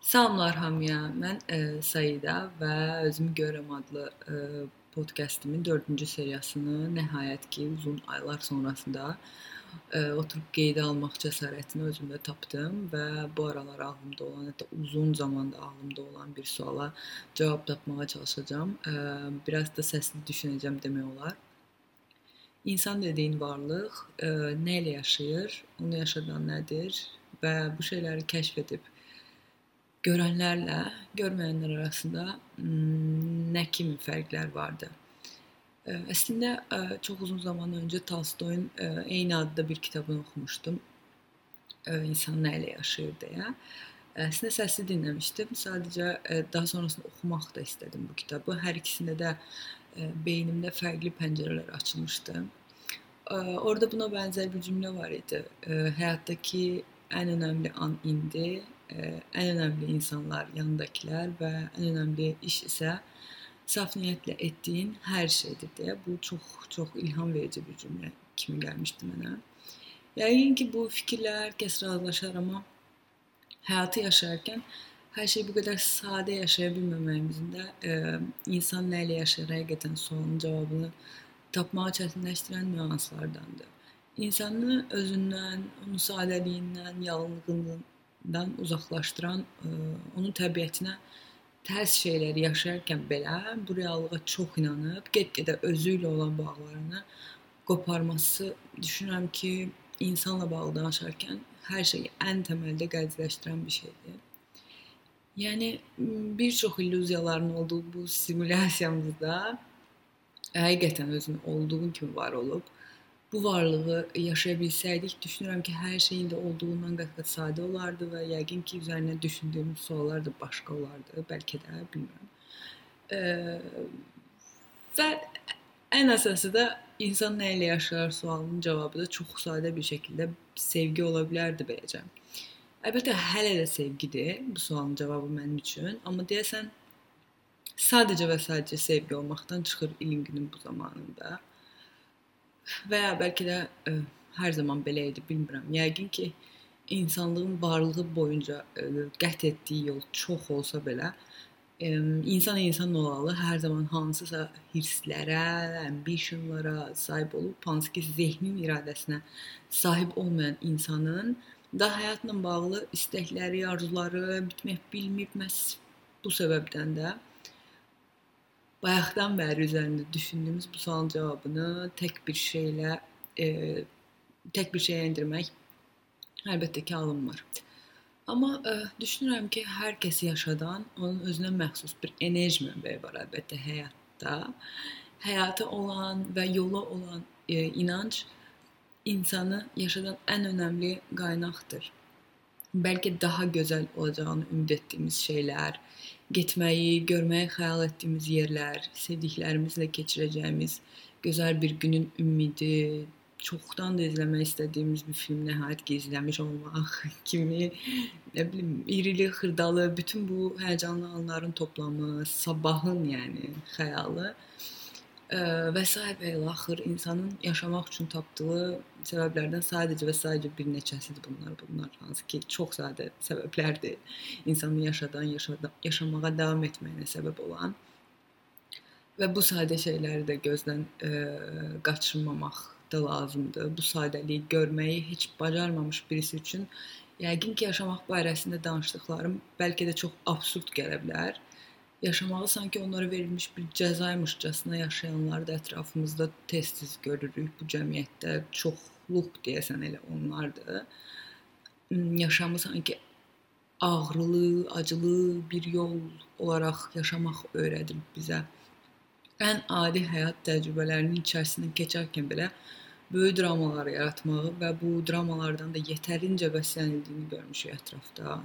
Salamlar hamıya. Mən e, Saida və Özümü Görürəm adlı e, podcastimin 4-cü seriyasını nəhayət ki, uzun aylar sonrasında e, oturub qeydə almaq cəsarətini özümdə tapdım və bu aralar ağlımda olan, hətta uzun zamanda ağlımda olan bir suala cavab tapmağa çalışacağam. E, biraz da səsli düşünəcəm demək olar. İnsan dediyin varlıq e, nə ilə yaşayır, onu yaşadan nədir və bu şeyləri kəşf edib görənlərlə görməyənlər arasında nə kimi fərqlər vardı? Əslində çox uzun zaman öncə Tolstoyun eyni adda bir kitabını oxumuşdum. İnsan nə ilə yaşayır deyə. Əslində səsli dinləmişdim. Sadəcə daha sonrasında oxumaq da istədim bu kitabı. Hər ikisində də beynimdə fərqli pəncərələr açılmışdı. Orada buna bənzər bir cümlə var idi. Həyatdakı ən önəmli an indi ən önəmli insanlar yanındakilər və ən önəmli iş isə saf niyyətlə etdiyin hər şeydir deyə bu çox çox ilham verici bir cümlə kimi gəlmişdi mənə. Yəqin ki, bu fikirlə hər kəs razılaşar, amma həyatı yaşarkən hər şey bu qədər sadə yaşaya bilməməyimizin də e, insan nə ilə yaşayır həqiqətən sualının cavabını tapmağı çətinləşdirən nüanslardandır. İnsanı özündən, onun sadəliyindən, yalnızlığından dan uzaqlaşdıran, e, onun təbiətinə tərs şeyləri yaşayarkən belə bu reallığa çox inanıb get-gedə özü ilə olan bağlarını qoparması düşünürəm ki, insanla bağlı danışarkən hər şeyi ən təməldə qəzetləşdirən bir şeydir. Yəni bir çox illüziyaların olduğu bu simulyasiyamızda həqiqətən özünün olduğu kimi var olub bu varlığı yaşaya bilsəydik, düşünürəm ki, hər şey indi olduğundan qat-qat sadə olardı və yəqin ki, üzərinə düşündüyümüz suallar da başqa olardı, bəlkə də, bilmirəm. E, və ən əsası da insan nə ilə yaşayar sualının cavabı da çox sadə bir şəkildə sevgi ola bilərdi beləcə. Əlbəttə hələ də sevgidir bu sualın cavabı mənim üçün, amma deyəsən sadəcə və sadəcə sevgi olmaqdan çıxır ilin günün bu zamanında və ya bəlkə də ə, e, hər zaman belə idi, bilmirəm. Yəqin ki, insanlığın varlığı boyunca ə, e, qət etdiyi yol çox olsa belə, ə, insan insan olalı hər zaman hansısa hisslərə, ambitionlara sahib olub, hansı ki, zehnin iradəsinə sahib olmayan insanın da həyatla bağlı istəkləri, arzuları bitmək bilməyib məhz bu səbəbdən də bayaqdan bəri üzərində düşündüyümüz bu sualın cavabını tək bir şeylə e, tək bir şeyə endirmək əlbəttə ki, alınmır. Amma ə, e, düşünürəm ki, hər kəs yaşadan onun özünə məxsus bir enerji mənbəyi var əlbəttə həyatda. Həyata olan və yola olan e, inanc insanı yaşadan ən önəmli qaynaqdır. Bəlkə daha gözəl olacağını ümid etdiyimiz şeylər, getməyi, görməyi xəyal etdiyimiz yerlər, sevdiklərimizlə keçirəcəyimiz gözəl bir günün ümidi, çoxdan da izləmək istədiyimiz bir film nəhayət ki izləmiş olmaq kimi, nə bilim, irili, xırdalı, bütün bu həyəcanlı anların toplamı, sabahın, yəni xəyalı və s. və ilə axır insanın yaşamaq üçün tapdığı səbəblərdən sadəcə və sadəcə bir neçəsidir bunlar. Bunlar hansı ki, çox sadə səbəblərdir. İnsanın yaşadan, yaşadan yaşamağa davam etməyinə səbəb olan və bu sadə şeyləri də gözdən ə, qaçırmamaq da lazımdır. Bu sadəliyi görməyi heç bacarmamış birisi üçün yəqin ki, yaşamaq barəsində danışdıqlarım bəlkə də çox absurd gələ bilər yaşamağı sanki onlara verilmiş bir cəzaymışcasına yaşayanları da ətrafımızda tez-tez görürük. Bu cəmiyyətdə çoxluq deyəsən elə onlardır. Hmm, yaşamı sanki ağrılı, acılı bir yol olaraq yaşamaq öyrədir bizə. Ən adi həyat təcrübələrinin içərisindən keçərkən belə böyük dramalar yaratmağı və bu dramalardan da yetərincə bəslənildiyini görmüşük ətrafda.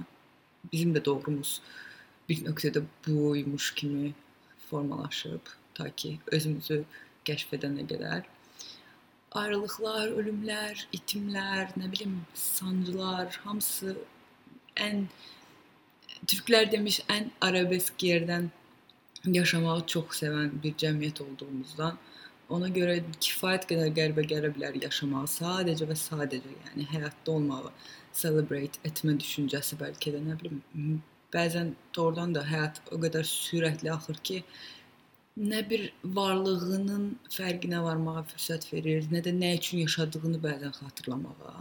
Bizim də doğrumuz bir nöqtədə buymuş kimi formalaşıb ta ki özümüzü kəşf edənə qədər. Ayrılıqlar, ölümlər, itimlər, nə bilim, sancılar, hamısı ən türklər demiş ən arabesk yerdən yaşamağı çox sevən bir cəmiyyət olduğumuzdan ona görə kifayət qədər qəribə gələ bilər yaşamağı sadəcə və sadəcə, yəni həyatda olmağı celebrate etmə düşüncəsi bəlkə də nə bilim bəzən doğrudan da həyat o qədər sürətli axır ki, nə bir varlığının fərqinə varmağa fürsət verir, nə də nə üçün yaşadığını bəzən xatırlamağa,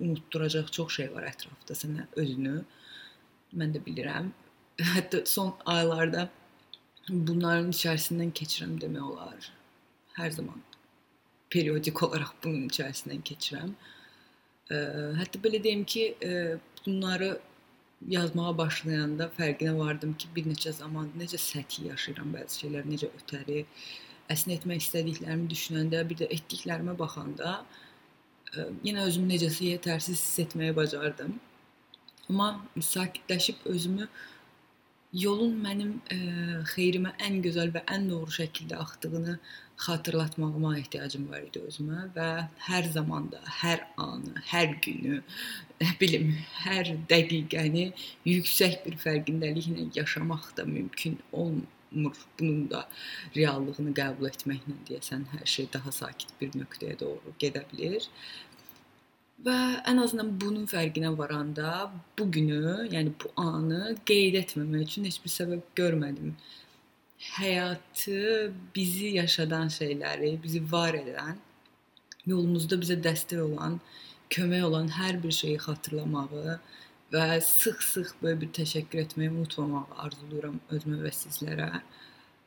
unutduracaq çox şey var ətrafda sənə özünü. Mən də bilirəm. Hətta son aylarda bunların içərisindən keçirəm demək olar. Hər zaman periodik olaraq bunun içərisindən keçirəm. Hətta belə deyim ki, bunları yazmağa başlayanda fərqinə vardım ki, bir neçə zaman necə səthi yaşayıram bəzi şeylər, necə ötəri, əslində etmək istədiklərimi düşünəndə, bir də etdiklərimə baxanda ə, yenə özümü necəsə yetərsiz hiss etməyə bacardım. Amma sakitləşib özümü yolun mənim ə, xeyrimə ən gözəl və ən doğru şəkildə axdığını xatırlatmağıma ehtiyacım var idi özümə və hər zamanda, hər anı, hər günü, bilim, hər dəqiqəni yüksək bir fərqindəliklə yaşamaq da mümkün olmur. Bunun da reallığını qəbul etməklə deyəsən hər şey daha sakit bir nöqtəyə doğru gedə bilər. Və ən azından bunun fərqinə varanda bu günü, yəni bu anı qeyd etməmək üçün heç bir səbəb görmədim həyatı bizi yaşadan şeyləri, bizi var edən, yolumuzda bizə dəstək olan, kömək olan hər bir şeyi xatırlamağı və sıx-sıx böyle bir təşəkkür etməyi unutmamağı arzulayıram özümə və sizlərə.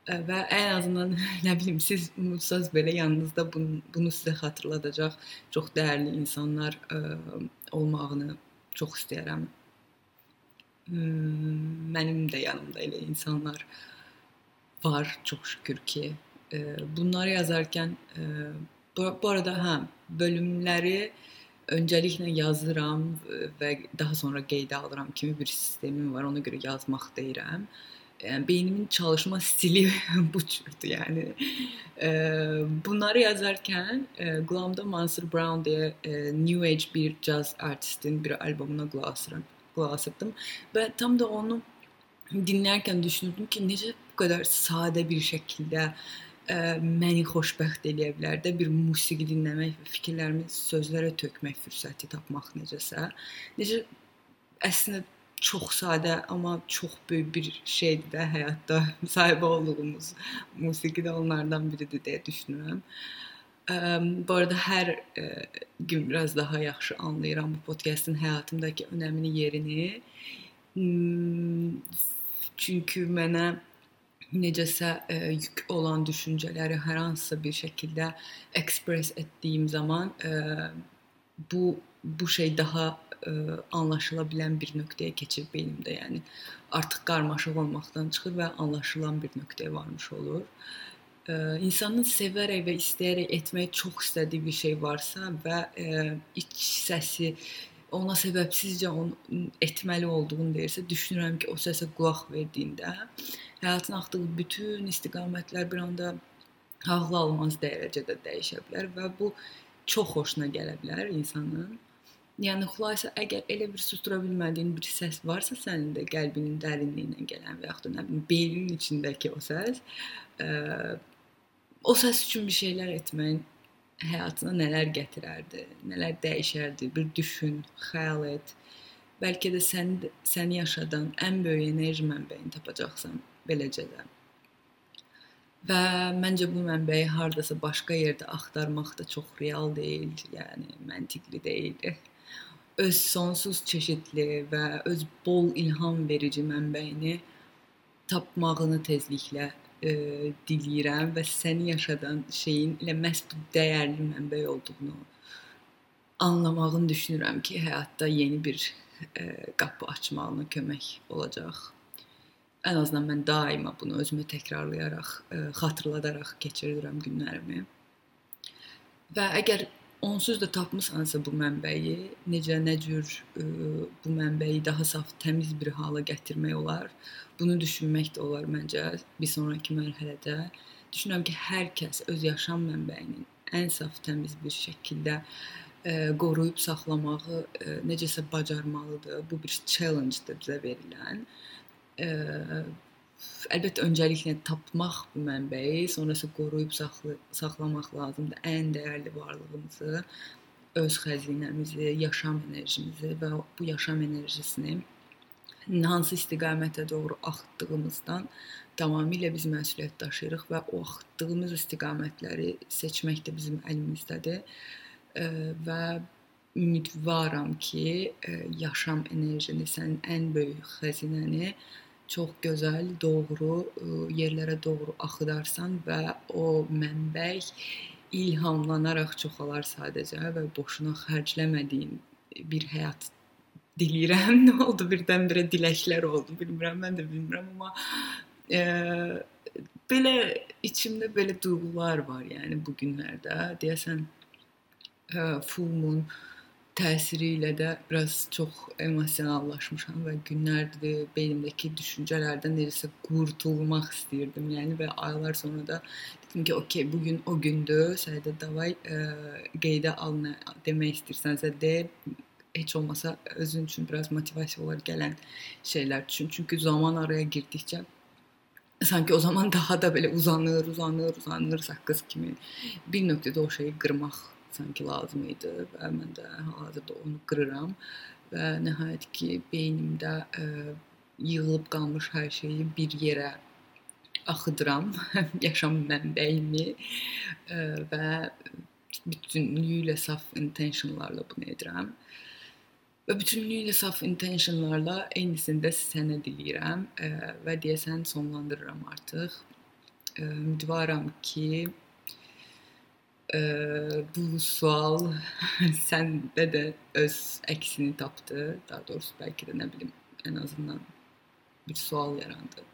Və ən azından nə bilim siz unutsanız belə yanınızda bunu, bunu sizə xatırladacaq çox dəyərli insanlar ə, olmağını çox istəyirəm. Mənim də yanımda elə insanlar var çok şükür ki. E, bunları yazarken e, bu, bu arada ha bölümleri öncelikle yazıram və daha sonra qeydə alıram kimi bir sistemim var. Ona görə yazmaq deyirəm. Yəni beynimin çalışma stili bu cürdür yəni. E, bunları yazarkən e, Glamda Mansur Brown diye e, New Age bir jazz artistin bir asıram. Qulaq asırdım və tam da onu dinlərkən düşünürdüm ki, necə bu qədər sadə bir şəkildə ə, e, məni xoşbəxt eləyə bilər də bir musiqi dinləmək və fikirlərimi sözlərə tökmək fürsəti tapmaq necəsə. Necə əslində çox sadə, amma çox böyük bir şeydir də həyatda sahib olduğumuz musiqi də onlardan biridir deyə düşünürəm. Bu arada hər gün biraz daha yaxşı anlayıram bu podkastın həyatımdakı önəmini, yerini. Hmm, Çünki mənə necəsə ə, yük olan düşüncələri hər hansısa bir şəkildə express etdiyim zaman ə, bu bu şey daha ə, e, anlaşıla bilən bir nöqtəyə keçir beynimdə. Yəni artıq qarmaşıq olmaqdan çıxır və anlaşılan bir nöqtəyə varmış olur. Ə, insanın sevərək və istəyərək etmək çox istədiyi bir şey varsa və ə, iç səsi ona səbəbsizcə onu etməli olduğunu deyirsə, düşünürəm ki, o səsə qulaq verdiyində həyatın axdığı bütün istiqamətlər bir anda ağla almaz dərəcədə dəyişə bilər və bu çox xoşuna gələ bilər insanın. Yəni xülasə əgər elə bir sustura bilmədiyin bir səs varsa sənin də qəlbinin dərinliyindən gələn və yaxud da nə bilim beyninin içindəki o səs, ə, o səs üçün bir şeylər etməyin həyatına nələr gətirərdi, nələr dəyişərdi, bir düşün, xəyal et. Bəlkə də sən səni yaşadan ən böyük enerji mənbəyini tapacaqsan beləcə də. Və məncə bu mənbəyi hardasa başqa yerdə axtarmaq da çox real deyil, yəni məntiqli deyil. Öz sonsuz çeşidli və öz bol ilham verici mənbəyini tapmağını tezliklə e, diləyirəm və səni yaşadan şeyin elə məhz bu dəyərli mənbə olduğunu anlamağını düşünürəm ki, həyatda yeni bir e, qapı açmağına kömək olacaq. Ən azından mən daima bunu özümə təkrarlayaraq, e, xatırladaraq keçirirəm günlərimi. Və əgər onsuz da tapmısansa bu mənbəyi, necə nə cür e, bu mənbəyi daha saf, təmiz bir hala gətirmək olar? Bunu düşünmək də olar məncə bir sonrakı mərhələdə. Düşünürəm ki, hər kəs öz yaşam mənbəyinin ən saf, təmiz bir şəkildə e, qoruyub saxlamağı e, necəsə bacarmalıdır. Bu bir challenge-dır bizə verilən. Ə, əlbəttə öncəliklə tapmaq bu mənbəyi, sonrası qoruyub saxla saxlamaq lazımdır. Ən dəyərli varlığımızı, öz xəzinəmizi, yaşam enerjimizi və bu yaşam enerjisini hansı istiqamətə doğru axıtdığımızdan tamamilə biz məsuliyyət daşıyırıq və o axıtdığımız istiqamətləri seçmək də bizim əlimizdədir. Və ümidvaram ki, yaşam enerjini, sənin ən böyük xəzinəni çox gözəl, doğru yerlərə doğru axıdarsan və o mənbək ilhamlanaraq çoxalar sadəcə və boşuna xərcləmədiyin bir həyat diləyirəm. Nə oldu birdən-birə diləklər oldu, bilmirəm, mən də bilmirəm, amma e, belə içimdə belə duyğular var, yəni bu günlərdə. Deyəsən e, full moon təsiri ilə də biraz çox emosionallaşmışam və günlərdir beynimdəki düşüncələrdən necəsə qurtulmaq istirdim. Yəni və aylar sonra da dedim ki, okey, bu gün o gündür. Sədə davay ə, qeydə al nə demək istəyirsənsə de heç olmasa özün üçün biraz motivasiya olar gələn şeylər düşün. Çünki zaman araya girdikcə sanki o zaman daha da belə uzanır, uzanır, uzanır saqqız kimi bir nöqtədə o şeyi qırmaq sanki lazım idi və mən də hal-hazırda onu qırıram və nəhayət ki beynimdə ə, e, yığılıb qalmış hər şeyi bir yerə axıdıram, yaşam mənbəyimi ə, e, və bütünlüklə saf intentionlarla bunu edirəm. Və bütünlüklə saf intentionlarla eynisini də sənə diləyirəm ə, e, və deyəsən sonlandırıram artıq. Ümidvaram ki ə, bu sual səndə də öz əksini tapdı. Daha doğrusu bəlkə də nə bilim, ən azından bir sual yarandı.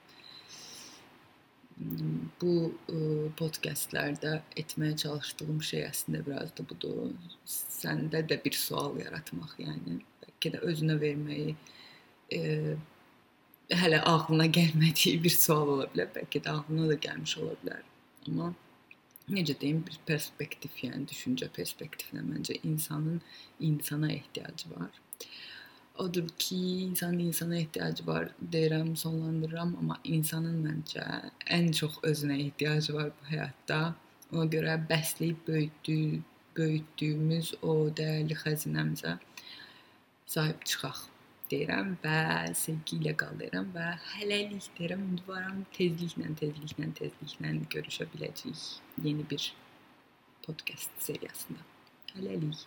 Bu ə, podkastlarda etməyə çalışdığım şey əslində biraz da budur. Səndə də bir sual yaratmaq, yəni bəlkə də özünə verməyi ə, hələ ağlına gəlmədiyi bir sual ola bilər, bəlkə də ağlına da gəlmiş ola bilər. Amma necə deyim, bir perspektiv, yəni düşüncə perspektivinə məncə insanın insana ehtiyacı var. Odur ki, insanın insana ehtiyacı var deyirəm, sonlandırıram, amma insanın məncə ən çox özünə ehtiyacı var bu həyatda. Ona görə bəsləyib böyütdüyü, böyütdüyümüz o dəyərli xəzinəmizə sahib çıxaq deyirəm və sevgi ilə qal deyirəm və hələlik deyirəm. Ümidvaram tezliklə, tezliklə, tezliklə görüşə biləcəyik yeni bir podkast seriyasında. Hələlik.